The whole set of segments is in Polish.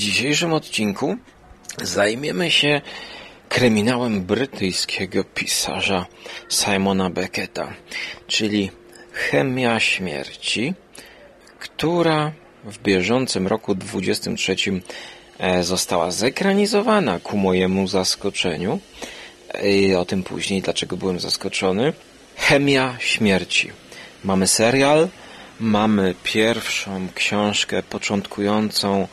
dzisiejszym odcinku zajmiemy się kryminałem brytyjskiego pisarza Simona Becketa, czyli Chemia Śmierci, która w bieżącym roku 23 e, została zekranizowana ku mojemu zaskoczeniu. I o tym później, dlaczego byłem zaskoczony. Chemia Śmierci. Mamy serial, mamy pierwszą książkę początkującą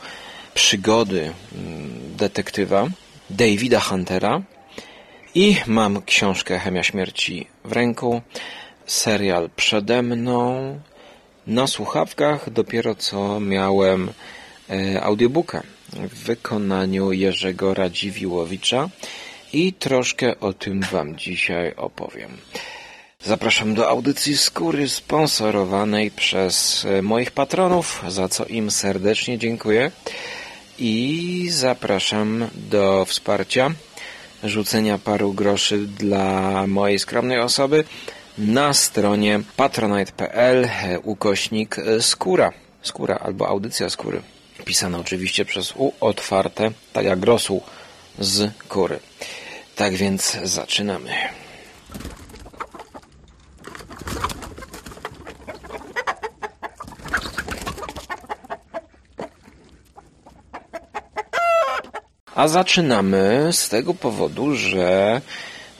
przygody mm, detektywa Davida Huntera i mam książkę Chemia Śmierci w ręku, serial przede mną, na słuchawkach dopiero co miałem e, audiobooka w wykonaniu Jerzego Radziwiłowicza i troszkę o tym Wam dzisiaj opowiem. Zapraszam do audycji Skóry sponsorowanej przez e, moich patronów, za co im serdecznie dziękuję. I zapraszam do wsparcia, rzucenia paru groszy dla mojej skromnej osoby na stronie patronite.pl ukośnik skóra. Skóra albo audycja skóry. Pisane oczywiście przez U otwarte, tak jak rosół z kury. Tak więc zaczynamy. A zaczynamy z tego powodu, że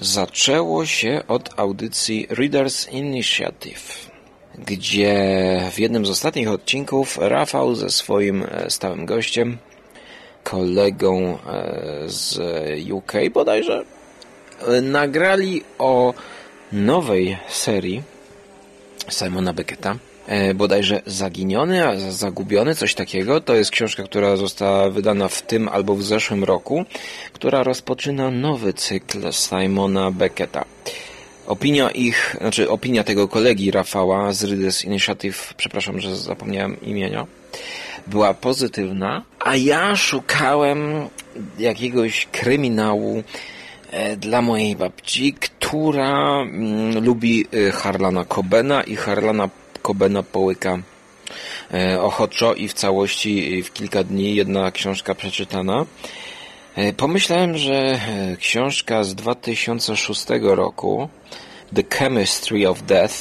zaczęło się od audycji Readers Initiative, gdzie w jednym z ostatnich odcinków Rafał ze swoim e, stałym gościem, kolegą e, z UK bodajże, e, nagrali o nowej serii Simona Becketa, bodajże Zaginiony, a Zagubiony, coś takiego. To jest książka, która została wydana w tym albo w zeszłym roku, która rozpoczyna nowy cykl Simona Becketa. Opinia ich, znaczy opinia tego kolegi Rafała z Readers Initiative, przepraszam, że zapomniałem imienia, była pozytywna, a ja szukałem jakiegoś kryminału e, dla mojej babci, która mm, lubi e, Harlana Cobena i Harlana Kobena połyka e, ochoczo i w całości w kilka dni jedna książka przeczytana. E, pomyślałem, że e, książka z 2006 roku The Chemistry of Death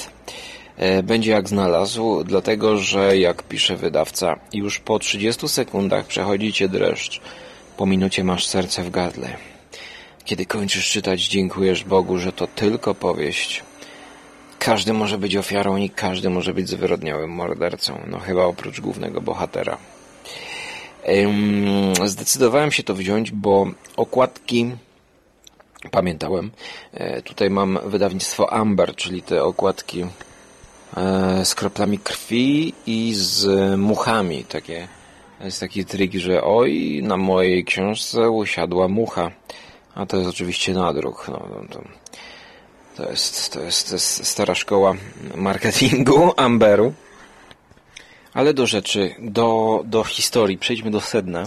będzie jak znalazł, dlatego że jak pisze wydawca, już po 30 sekundach przechodzi cię dreszcz, po minucie masz serce w gardle. Kiedy kończysz czytać, dziękujesz Bogu, że to tylko powieść, każdy może być ofiarą i każdy może być zwyrodniałym mordercą. No chyba oprócz głównego bohatera. Zdecydowałem się to wziąć, bo okładki pamiętałem. E, tutaj mam wydawnictwo Amber, czyli te okładki e, z kroplami krwi i z muchami. Takie, jest taki trik, że oj, na mojej książce usiadła mucha. A to jest oczywiście nadruk. No, no to jest, to jest, to jest stara szkoła marketingu Amberu. Ale do rzeczy, do, do historii, przejdźmy do sedna.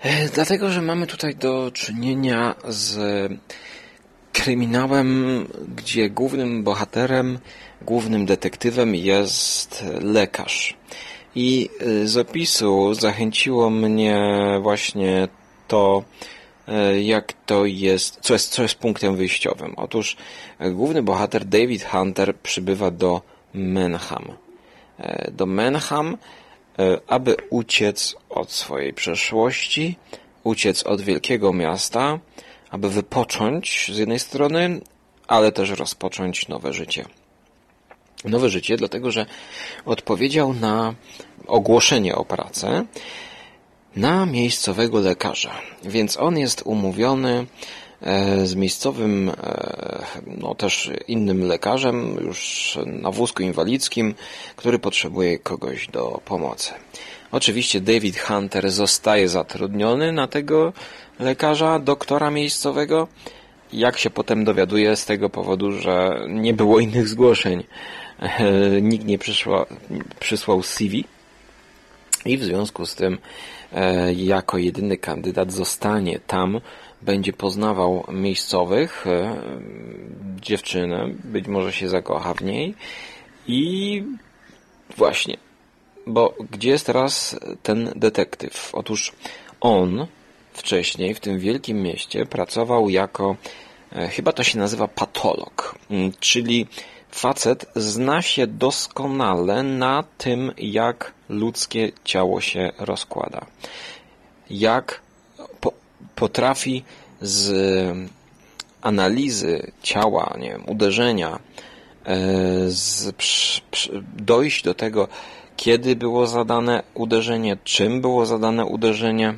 E, dlatego, że mamy tutaj do czynienia z kryminałem, gdzie głównym bohaterem, głównym detektywem jest lekarz. I z opisu zachęciło mnie właśnie to, jak to jest, co jest, co jest punktem wyjściowym. Otóż e, główny bohater David Hunter przybywa do Menham. E, do Menham, aby uciec od swojej przeszłości, uciec od wielkiego miasta, aby wypocząć z jednej strony, ale też rozpocząć nowe życie. Nowe życie, dlatego że odpowiedział na ogłoszenie o pracę na miejscowego lekarza. Więc on jest umówiony e, z miejscowym, e, no też innym lekarzem, już na wózku inwalidzkim, który potrzebuje kogoś do pomocy. Oczywiście David Hunter zostaje zatrudniony na tego lekarza, doktora miejscowego, jak się potem dowiaduje z tego powodu, że nie było innych zgłoszeń. E, nikt nie przysłał CV i w związku z tym jako jedyny kandydat zostanie tam, będzie poznawał miejscowych, e, dziewczynę, być może się zakocha w niej i właśnie bo gdzie jest teraz ten detektyw? Otóż on wcześniej w tym wielkim mieście pracował jako, e, chyba to się nazywa patolog, mm, czyli facet zna się doskonale na tym, jak ludzkie ciało się rozkłada. Jak po, potrafi z analizy ciała, nie wiem, uderzenia, e, z, dojść do tego, kiedy było zadane uderzenie, czym było zadane uderzenie,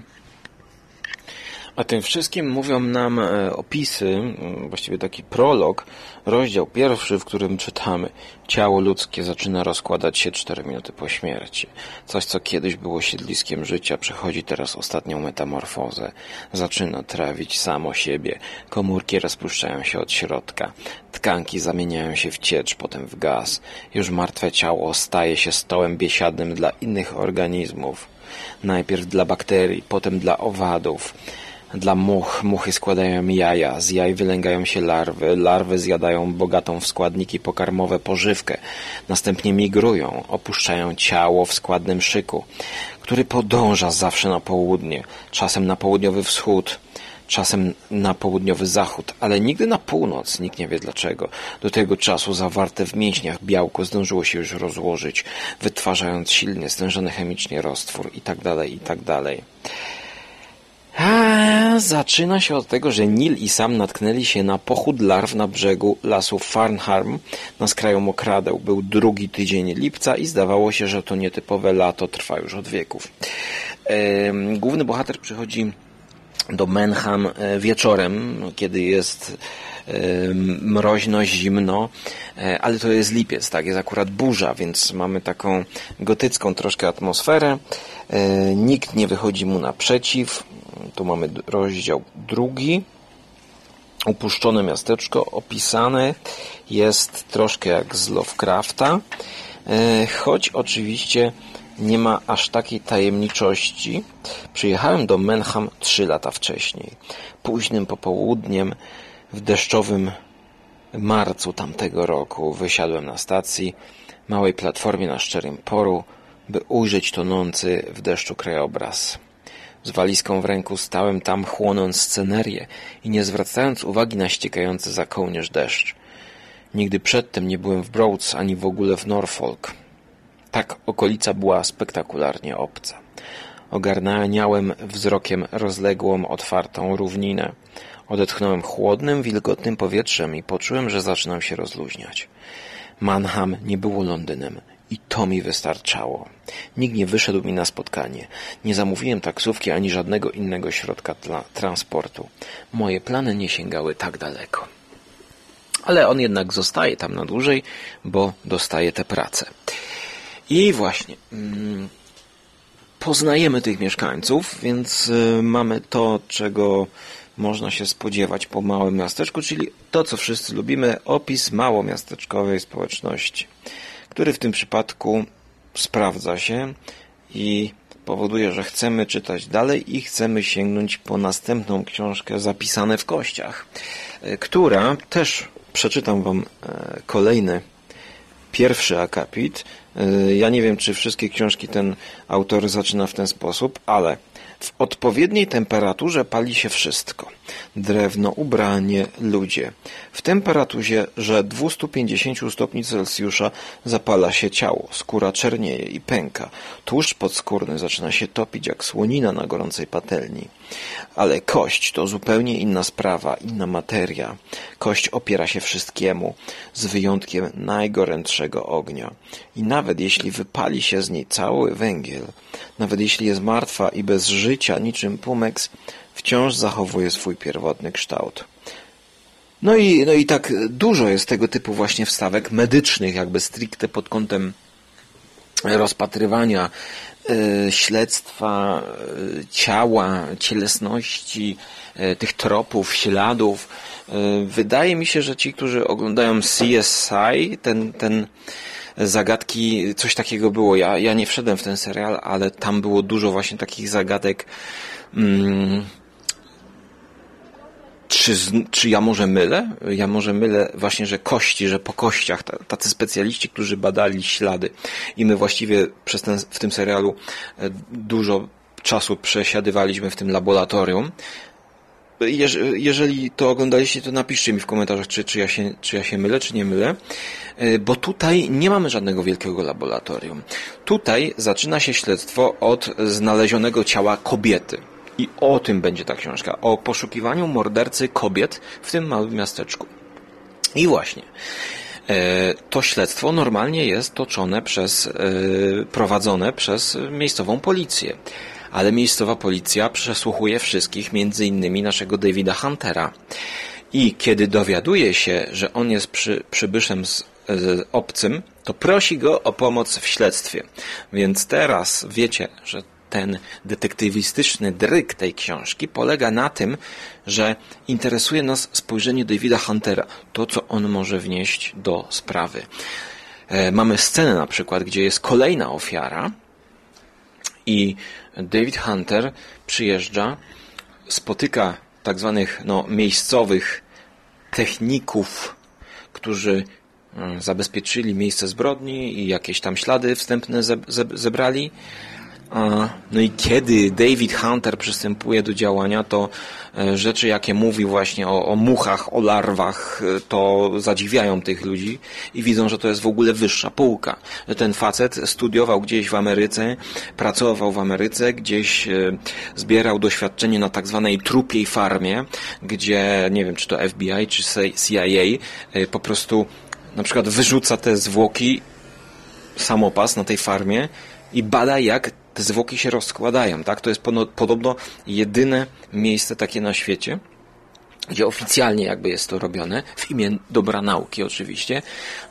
a tym wszystkim mówią nam e, opisy, właściwie taki prolog, rozdział pierwszy, w którym czytamy Ciało ludzkie zaczyna rozkładać się 4 minuty po śmierci. Coś, co kiedyś było siedliskiem życia, przechodzi teraz ostatnią metamorfozę. Zaczyna trawić samo siebie. Komórki rozpuszczają się od środka. Tkanki zamieniają się w ciecz, potem w gaz. Już martwe ciało staje się stołem biesiadnym dla innych organizmów. Najpierw dla bakterii, potem dla owadów dla much. Muchy składają jaja, z jaj wylęgają się larwy, larwy zjadają bogatą w składniki pokarmowe pożywkę, następnie migrują, opuszczają ciało w składnym szyku, który podąża zawsze na południe, czasem na południowy wschód, czasem na południowy zachód, ale nigdy na północ, nikt nie wie dlaczego. Do tego czasu zawarte w mięśniach białko zdążyło się już rozłożyć, wytwarzając silnie stężony chemicznie roztwór itd., tak itd. Zaczyna się od tego, że Neil i Sam natknęli się na pochód larw na brzegu lasu Farnham na skraju Mokradeł. Był drugi tydzień lipca i zdawało się, że to nietypowe lato trwa już od wieków. Główny bohater przychodzi do Menham e, wieczorem, kiedy jest mroźno, zimno, e, ale to jest lipiec, tak, jest akurat burza, więc mamy taką gotycką troszkę atmosferę. E, nikt nie wychodzi mu naprzeciw. Tu mamy rozdział drugi. Upuszczone miasteczko opisane jest troszkę jak z Lovecrafta, e, choć oczywiście nie ma aż takiej tajemniczości. Przyjechałem do Menham trzy lata wcześniej. Późnym popołudniem w deszczowym marcu tamtego roku wysiadłem na stacji, małej platformie na szczerym poru, by ujrzeć tonący w deszczu krajobraz. Z walizką w ręku stałem tam, chłonąc scenerię i nie zwracając uwagi na ściekający za kołnierz deszcz. Nigdy przedtem nie byłem w Broads ani w ogóle w Norfolk. Tak okolica była spektakularnie obca. Ogarniałem wzrokiem rozległą, otwartą równinę. Odetchnąłem chłodnym, wilgotnym powietrzem i poczułem, że zaczynam się rozluźniać. Manham nie było Londynem i to mi wystarczało. Nikt nie wyszedł mi na spotkanie. Nie zamówiłem taksówki ani żadnego innego środka transportu. Moje plany nie sięgały tak daleko. Ale on jednak zostaje tam na dłużej, bo dostaje tę pracę. I właśnie, mm, poznajemy tych mieszkańców, więc y, mamy to, czego można się spodziewać po małym miasteczku, czyli to, co wszyscy lubimy, opis małomiasteczkowej społeczności, który w tym przypadku sprawdza się i powoduje, że chcemy czytać dalej i chcemy sięgnąć po następną książkę zapisane w kościach, e, która też przeczytam Wam e, kolejny pierwszy akapit. E, ja nie wiem, czy wszystkie książki ten autor zaczyna w ten sposób, ale w odpowiedniej temperaturze pali się wszystko. Drewno, ubranie, ludzie. W temperaturze, że 250 stopni Celsjusza zapala się ciało, skóra czernieje i pęka. Tłuszcz podskórny zaczyna się topić jak słonina na gorącej patelni. Ale kość to zupełnie inna sprawa, inna materia. Kość opiera się wszystkiemu, z wyjątkiem najgorętszego ognia. I nawet jeśli wypali się z niej cały węgiel, nawet jeśli jest martwa i bez życia, niczym pumeks, wciąż zachowuje swój pierwotny kształt. No i, no i tak dużo jest tego typu właśnie wstawek medycznych, jakby stricte pod kątem rozpatrywania y, śledztwa y, ciała, cielesności, y, tych tropów, śladów. Wydaje mi się, że ci, którzy oglądają CSI, ten, ten zagadki, coś takiego było. Ja, ja nie wszedłem w ten serial, ale tam było dużo właśnie takich zagadek. Mm, czy, czy ja może mylę? Ja może mylę właśnie, że kości, że po kościach, tacy specjaliści, którzy badali ślady i my właściwie przez ten, w tym serialu e, dużo czasu przesiadywaliśmy w tym laboratorium. Jeżeli to oglądaliście, to napiszcie mi w komentarzach, czy, czy, ja się, czy ja się mylę, czy nie mylę, e, bo tutaj nie mamy żadnego wielkiego laboratorium. Tutaj zaczyna się śledztwo od znalezionego ciała kobiety. I o tym będzie ta książka. O poszukiwaniu mordercy kobiet w tym małym miasteczku. I właśnie. E, to śledztwo normalnie jest toczone przez, e, prowadzone przez miejscową policję. Ale miejscowa policja przesłuchuje wszystkich, między innymi naszego Davida Huntera. I kiedy dowiaduje się, że on jest przy, przybyszem z, z obcym, to prosi go o pomoc w śledztwie. Więc teraz wiecie, że ten detektywistyczny dryk tej książki polega na tym, że interesuje nas spojrzenie Davida Huntera, to co on może wnieść do sprawy. E, mamy scenę na przykład, gdzie jest kolejna ofiara i David Hunter przyjeżdża, spotyka tak zwanych no, miejscowych techników, którzy mm, zabezpieczyli miejsce zbrodni i jakieś tam ślady wstępne zebrali no i kiedy David Hunter przystępuje do działania, to e, rzeczy, jakie mówi właśnie o, o, muchach, o larwach, e, to zadziwiają tych ludzi i widzą, że to jest w ogóle wyższa półka. Ten facet studiował gdzieś w Ameryce, pracował w Ameryce, gdzieś e, zbierał doświadczenie na tak zwanej trupiej farmie, gdzie, nie wiem, czy to FBI, czy CIA, po prostu na przykład wyrzuca te zwłoki samopas na tej farmie i bada, jak te zwłoki się rozkładają, tak? To jest podobno jedyne miejsce takie na świecie, gdzie oficjalnie jakby jest to robione, w imię dobra nauki oczywiście.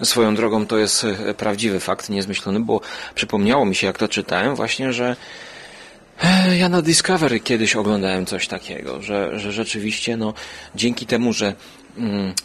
Swoją drogą to jest e, prawdziwy fakt, niezmyślony, bo przypomniało mi się, jak to czytałem, właśnie, że e, ja na Discovery kiedyś oglądałem coś takiego, że, że rzeczywiście, no, dzięki temu, że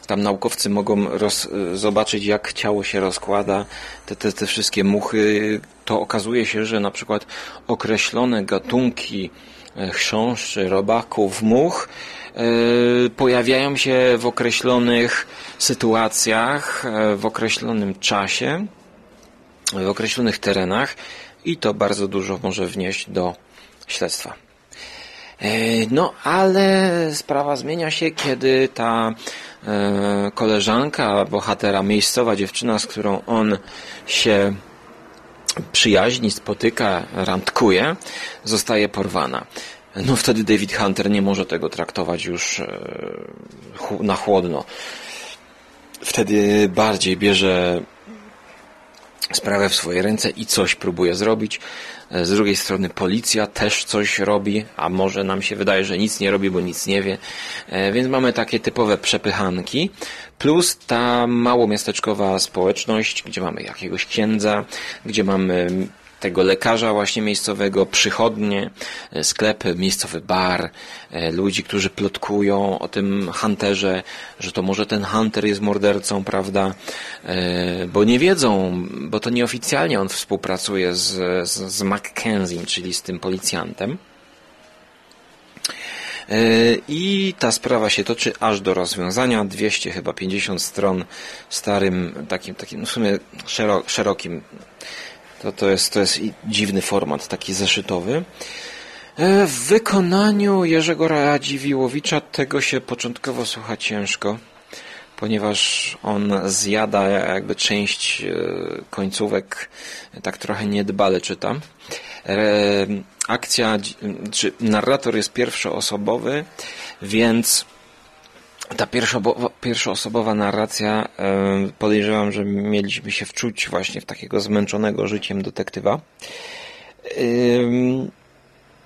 tam naukowcy mogą roz, zobaczyć, jak ciało się rozkłada, te, te, te wszystkie muchy, to okazuje się, że na przykład określone gatunki e, chrząszczy, robaków, much yy, pojawiają się w określonych sytuacjach, yy, w określonym czasie, w określonych terenach i to bardzo dużo może wnieść do śledztwa. E, no, ale sprawa zmienia się, kiedy ta e, koleżanka, bohatera, miejscowa dziewczyna, z którą on się przyjaźni, spotyka, randkuje, zostaje porwana. No wtedy David Hunter nie może tego traktować już e, na chłodno. Wtedy bardziej bierze sprawę w swoje ręce i coś próbuje zrobić. E, z drugiej strony policja też coś robi, a może nam się wydaje, że nic nie robi, bo nic nie wie. E, więc mamy takie typowe przepychanki. Plus ta małomiasteczkowa społeczność, gdzie mamy jakiegoś księdza, gdzie mamy tego lekarza właśnie miejscowego, przychodnie, e, sklepy, miejscowy bar, e, ludzi, którzy plotkują o tym hunterze, że to może ten hunter jest mordercą, prawda? E, bo nie wiedzą, bo to nieoficjalnie on współpracuje z, z, z czyli z tym policjantem. I ta sprawa się toczy aż do rozwiązania. 200 chyba 50 stron starym, takim, takim no w sumie szerokim to, to, jest, to jest dziwny format, taki zeszytowy. E, w wykonaniu Jerzego Radziwiłowicza tego się początkowo słucha ciężko, ponieważ on zjada jakby część e, końcówek, tak trochę niedbale czyta. E, akcja, czy narrator jest pierwszoosobowy, więc ta pierwszoosobowa narracja, podejrzewam, że mieliśmy się wczuć właśnie w takiego zmęczonego życiem detektywa.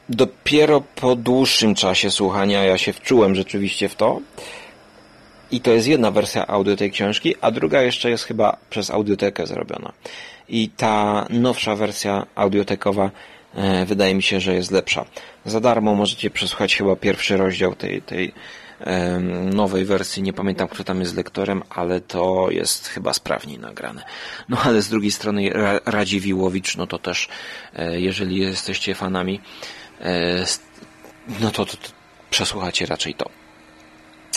Dopiero po dłuższym czasie słuchania ja się wczułem rzeczywiście w to. I to jest jedna wersja audio tej książki, a druga jeszcze jest chyba przez audiotekę zrobiona. I ta nowsza wersja audiotekowa e, wydaje mi się, że jest lepsza. Za darmo możecie przesłuchać chyba pierwszy rozdział tej, tej nowej wersji, nie pamiętam kto tam jest lektorem, ale to jest chyba sprawniej nagrane. No ale z drugiej strony Radziwiłowicz, no to też, e, jeżeli jesteście fanami, e, no to, to, to przesłuchacie raczej to.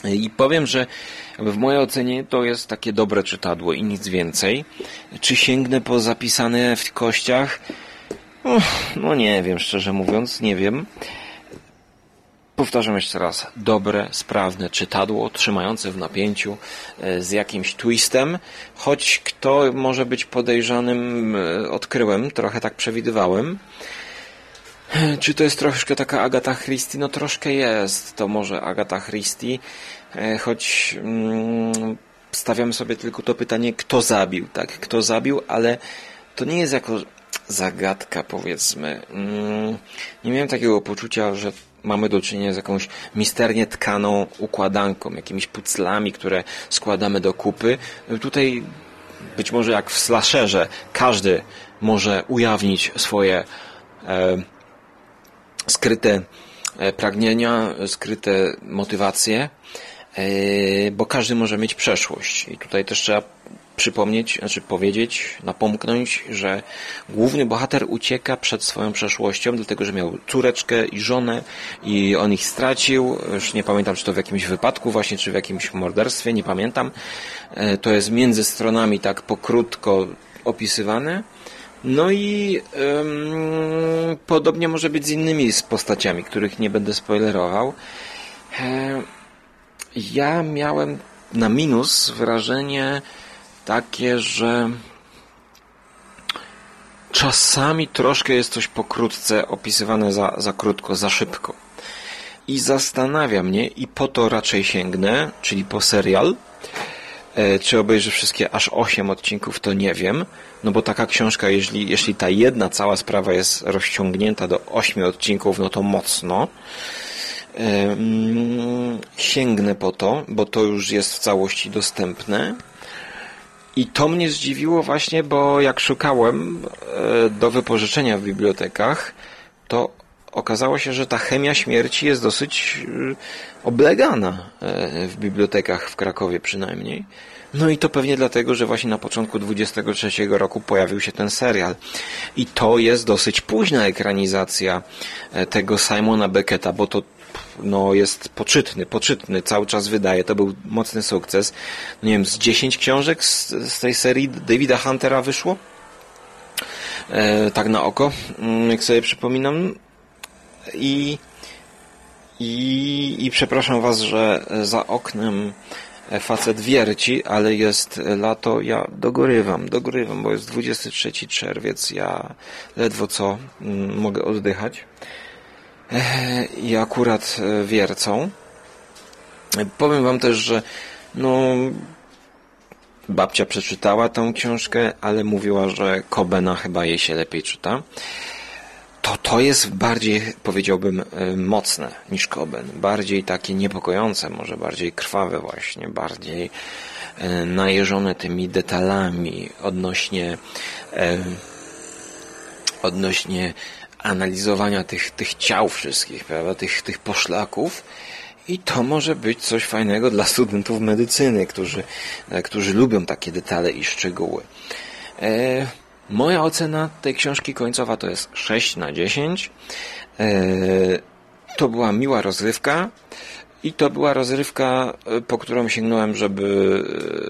I powiem, że w mojej ocenie to jest takie dobre czytadło i nic więcej. Czy sięgnę po zapisane w kościach? No nie wiem, szczerze mówiąc, nie wiem. Powtarzam jeszcze raz, dobre, sprawne czytadło, trzymające w napięciu, e, z jakimś twistem, choć kto może być podejrzanym, e, odkryłem, trochę tak przewidywałem. E, czy to jest troszkę taka Agata Christie? No troszkę jest, to może Agata Christie, choć mm, stawiam sobie tylko to pytanie, kto zabił, tak? Kto zabił, ale to nie jest jako zagadka, powiedzmy. Mm, nie miałem takiego poczucia, że mamy do czynienia z jakąś misternie tkaną układanką, jakimiś puclami, które składamy do kupy. Tutaj być może jak w slasherze każdy może ujawnić swoje e, skryte e, pragnienia, skryte motywacje, e, bo każdy może mieć przeszłość. I tutaj też trzeba przypomnieć, znaczy powiedzieć, napomknąć, że główny bohater ucieka przed swoją przeszłością, dlatego że miał córeczkę i żonę i on ich stracił. Już nie pamiętam, czy to w jakimś wypadku właśnie, czy w jakimś morderstwie, nie pamiętam. E, to jest między stronami tak pokrótko opisywane. No i um, podobnie może być z innymi z postaciami, których nie będę spoilerował. E, ja miałem na minus wrażenie, takie, że czasami troszkę jest coś pokrótce opisywane za, za krótko, za szybko. I zastanawia mnie, i po to raczej sięgnę, czyli po serial. E, czy obejrzę wszystkie aż 8 odcinków, to nie wiem. No bo taka książka, jeśli, jeśli ta jedna cała sprawa jest rozciągnięta do 8 odcinków, no to mocno. Sięgnę po to, bo to już jest w całości dostępne. I to mnie zdziwiło właśnie, bo jak szukałem e, do wypożyczenia w bibliotekach, to okazało się, że ta chemia śmierci jest dosyć e, oblegana e, w bibliotekach w Krakowie przynajmniej. No i to pewnie dlatego, że właśnie na początku 23 roku pojawił się ten serial. I to jest dosyć późna ekranizacja tego Simona Becketa, bo to no, jest poczytny, poczytny, cały czas wydaje, to był mocny sukces. No, nie wiem, z 10 książek z, z tej serii Davida Huntera wyszło? E, tak na oko, mm, jak sobie przypominam. I, i, I przepraszam Was, że za oknem facet wierci, ale jest lato, ja dogorywam, dogorywam, bo jest 23 czerwiec, ja ledwo co mm, mogę oddychać i akurat e, wiercą. Powiem wam też, że no babcia przeczytała tą książkę, ale mówiła, że Kobena chyba jej się lepiej czyta. To to jest bardziej, powiedziałbym, e, mocne niż Koben. Bardziej takie niepokojące, może bardziej krwawe właśnie, bardziej e, najeżone tymi detalami odnośnie odnośnie analizowania tych, tych ciał wszystkich, prawda, tych, tych poszlaków. I to może być coś fajnego dla studentów medycyny, którzy, e, którzy lubią takie detale i szczegóły. E, moja ocena tej książki końcowa to jest 6 na 10. E, to była miła rozrywka. I to była rozrywka, e, po którą sięgnąłem, żeby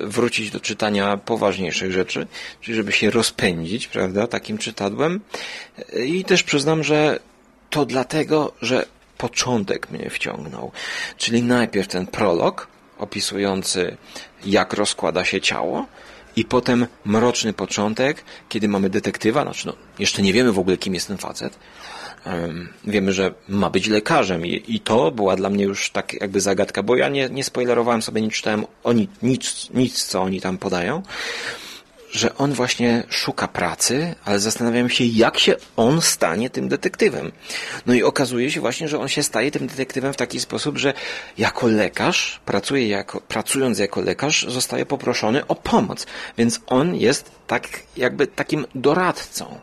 e, wrócić do czytania poważniejszych rzeczy, czyli żeby się rozpędzić, prawda, takim czytadłem. E, I też przyznam, że to dlatego, że początek mnie wciągnął. Czyli najpierw ten prolog opisujący, jak rozkłada się ciało, i potem mroczny początek, kiedy mamy detektywa, znaczy no, jeszcze nie wiemy w ogóle, kim jest ten facet, wiemy, że ma być lekarzem i, i to była dla mnie już tak jakby zagadka, bo ja nie, nie spoilerowałem sobie, nie czytałem oni, nic, nic, co oni tam podają, że on właśnie szuka pracy, ale zastanawiam się, jak się on stanie tym detektywem. No i okazuje się właśnie, że on się staje tym detektywem w taki sposób, że jako lekarz, pracuje jako, pracując jako lekarz, zostaje poproszony o pomoc. Więc on jest tak jakby takim doradcą.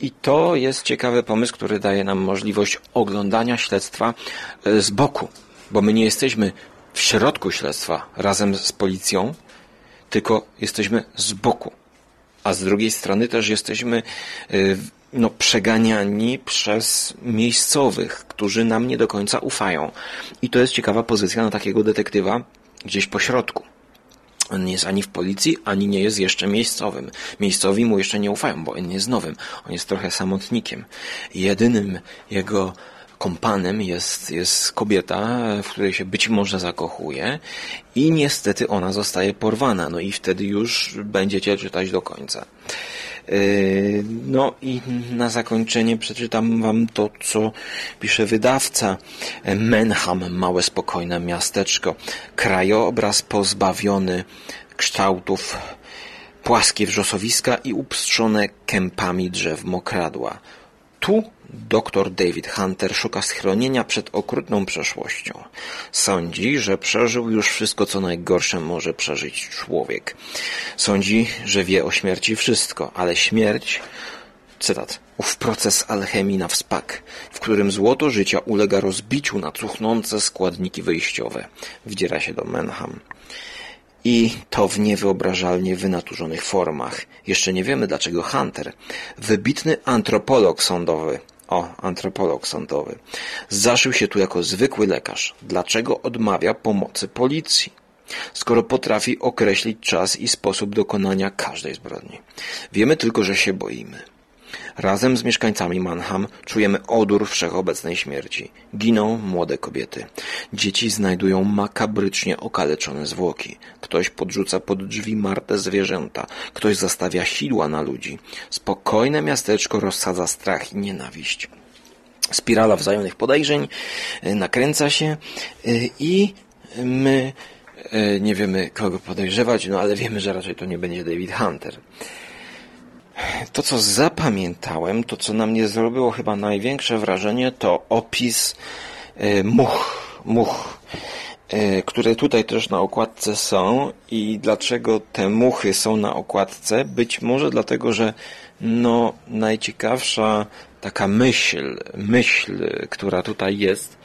I to jest ciekawy pomysł, który daje nam możliwość oglądania śledztwa e, z boku, bo my nie jesteśmy w środku śledztwa razem z policją, tylko jesteśmy z boku. A z drugiej strony też jesteśmy e, no, przeganiani przez miejscowych, którzy nam nie do końca ufają. I to jest ciekawa pozycja na takiego detektywa gdzieś po środku. On nie jest ani w policji, ani nie jest jeszcze miejscowym. Miejscowi mu jeszcze nie ufają, bo on jest nowym. On jest trochę samotnikiem. Jedynym jego kompanem jest, jest kobieta, w której się być może zakochuje i niestety ona zostaje porwana. No i wtedy już będziecie czytać do końca. Yy, no i na zakończenie przeczytam wam to, co pisze wydawca. Menham, małe spokojne miasteczko. Krajobraz pozbawiony kształtów, płaskie wrzosowiska i upstrzone kępami drzew mokradła. Tu Doktor David Hunter szuka schronienia przed okrutną przeszłością. Sądzi, że przeżył już wszystko, co najgorsze może przeżyć człowiek. Sądzi, że wie o śmierci wszystko, ale śmierć, cytat, ów proces alchemii na wspak, w którym złoto życia ulega rozbiciu na cuchnące składniki wyjściowe, wdziera się do Menham. I to w niewyobrażalnie wynaturzonych formach. Jeszcze nie wiemy dlaczego Hunter, wybitny antropolog sądowy, o, antropolog sądowy. Zaszył się tu jako zwykły lekarz. Dlaczego odmawia pomocy policji? Skoro potrafi określić czas i sposób dokonania każdej zbrodni. Wiemy tylko, że się boimy. Razem z mieszkańcami Manham czujemy odór wszechobecnej śmierci. Giną młode kobiety. Dzieci znajdują makabrycznie okaleczone zwłoki. Ktoś podrzuca pod drzwi marte zwierzęta. Ktoś zastawia sidła na ludzi. Spokojne miasteczko rozsadza strach i nienawiść. Spirala wzajemnych podejrzeń e, nakręca się e, i my e, nie wiemy kogo podejrzewać, no ale wiemy, że raczej to nie będzie David Hunter. To, co zapamiętałem, to, co na mnie zrobiło chyba największe wrażenie, to opis e, much, much, e, które tutaj też na okładce są i dlaczego te muchy są na okładce? Być może dlatego, że no, najciekawsza taka myśl, myśl, która tutaj jest,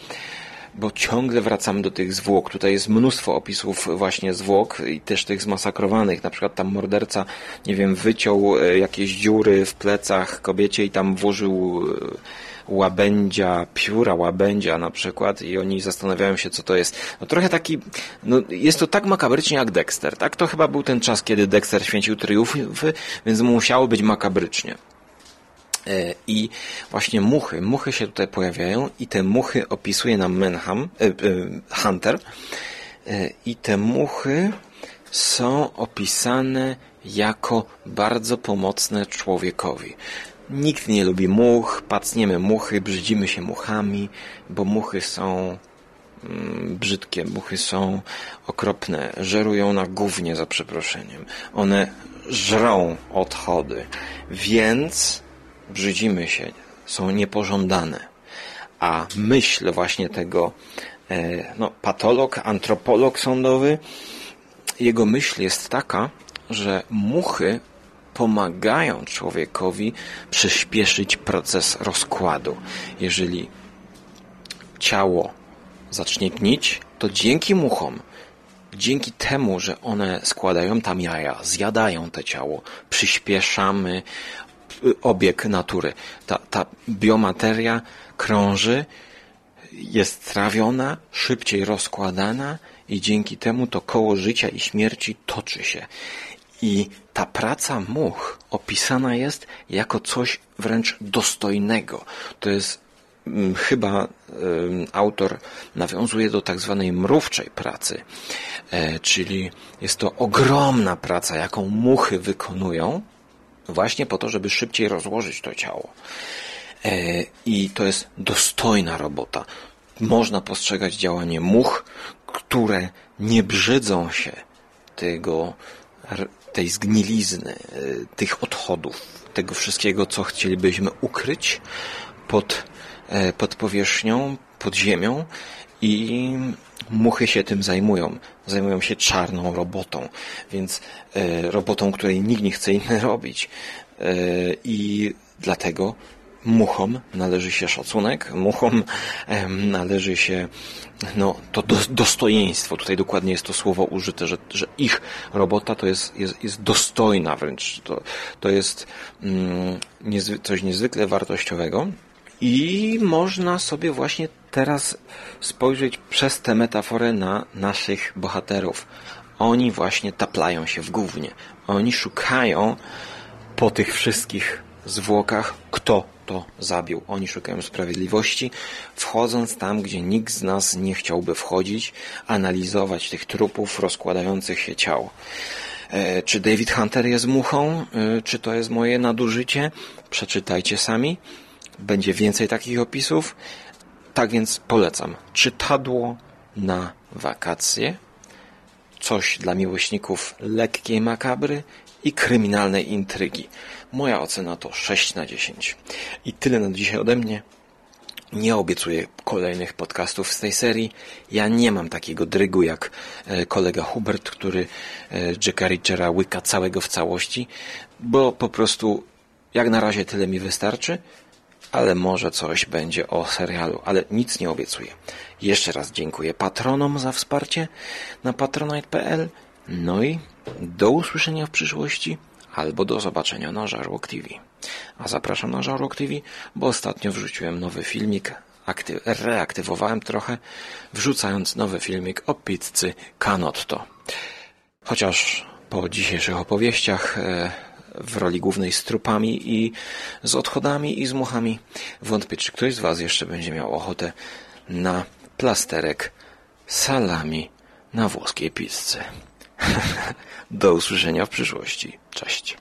bo ciągle wracamy do tych zwłok. Tutaj jest mnóstwo opisów właśnie zwłok i też tych zmasakrowanych. Na przykład tam morderca, nie wiem, wyciął e, jakieś dziury w plecach kobiecie i tam włożył e, łabędzia, pióra łabędzia na przykład i oni zastanawiają się, co to jest. No trochę taki, no jest to tak makabrycznie jak Dexter, tak? To chyba był ten czas, kiedy Dexter święcił triumfy, więc musiało być makabrycznie. E, I właśnie muchy, muchy się tutaj pojawiają i te muchy opisuje nam Menham, e, e, Hunter i te muchy są opisane jako bardzo pomocne człowiekowi. Nikt nie lubi much, pacniemy muchy, brzydzimy się muchami, bo muchy są mm, brzydkie, muchy są okropne, żerują na gównie za przeproszeniem. One żrą odchody, więc brzydzimy się, są niepożądane. A myśl właśnie tego e, no, patolog, antropolog sądowy, jego myśl jest taka, że muchy pomagają człowiekowi przyspieszyć proces rozkładu. Jeżeli ciało zacznie gnić, to dzięki muchom, dzięki temu, że one składają tam jaja, zjadają te ciało, przyspieszamy obieg natury. Ta, ta biomateria krąży, jest trawiona, szybciej rozkładana i dzięki temu to koło życia i śmierci toczy się. I ta praca much opisana jest jako coś wręcz dostojnego. To jest mm, chyba autor nawiązuje do tak zwanej mrówczej pracy, e, czyli jest to ogromna praca, jaką muchy wykonują, właśnie po to, żeby szybciej rozłożyć to ciało. E, I to jest dostojna robota. Można postrzegać działanie much, które nie brzydzą się tego, tej zgnilizny, e, tych odchodów, tego wszystkiego, co chcielibyśmy ukryć pod, e, pod powierzchnią, pod ziemią i muchy się tym zajmują. Zajmują się czarną robotą, więc e, robotą, której nikt nie chce inny robić. E, I dlatego muchom należy się szacunek, muchom należy się no, to do, dostojeństwo. Tutaj dokładnie jest to słowo użyte, że, że ich robota to jest, jest, jest dostojna wręcz. To, to jest mm, niezwy, coś niezwykle wartościowego. I można sobie właśnie teraz spojrzeć przez tę metaforę na naszych bohaterów. Oni właśnie taplają się w gównie. Oni szukają po tych wszystkich zwłokach, kto to zabił. Oni szukają sprawiedliwości, wchodząc tam, gdzie nikt z nas nie chciałby wchodzić, analizować tych trupów rozkładających się ciał. E, czy David Hunter jest muchą? E, czy to jest moje nadużycie? Przeczytajcie sami. Będzie więcej takich opisów. Tak więc polecam. Czytadło na wakacje. Coś dla miłośników lekkiej makabry i kryminalnej intrygi. Moja ocena to 6 na 10. I tyle na dzisiaj ode mnie. Nie obiecuję kolejnych podcastów z tej serii. Ja nie mam takiego drygu jak e, kolega Hubert, który e, Jacka Richera łyka całego w całości, bo po prostu jak na razie tyle mi wystarczy, ale może coś będzie o serialu, ale nic nie obiecuję. Jeszcze raz dziękuję patronom za wsparcie na patronite.pl. No i do usłyszenia w przyszłości albo do zobaczenia na Żarłok TV. A zapraszam na Żarłok TV, bo ostatnio wrzuciłem nowy filmik, reaktywowałem trochę, wrzucając nowy filmik o pizzy Canotto. Chociaż po dzisiejszych opowieściach e, w roli głównej z trupami i z odchodami i z muchami wątpię, czy ktoś z Was jeszcze będzie miał ochotę na plasterek salami na włoskiej pizzy. Do usłyszenia w przyszłości. Cześć.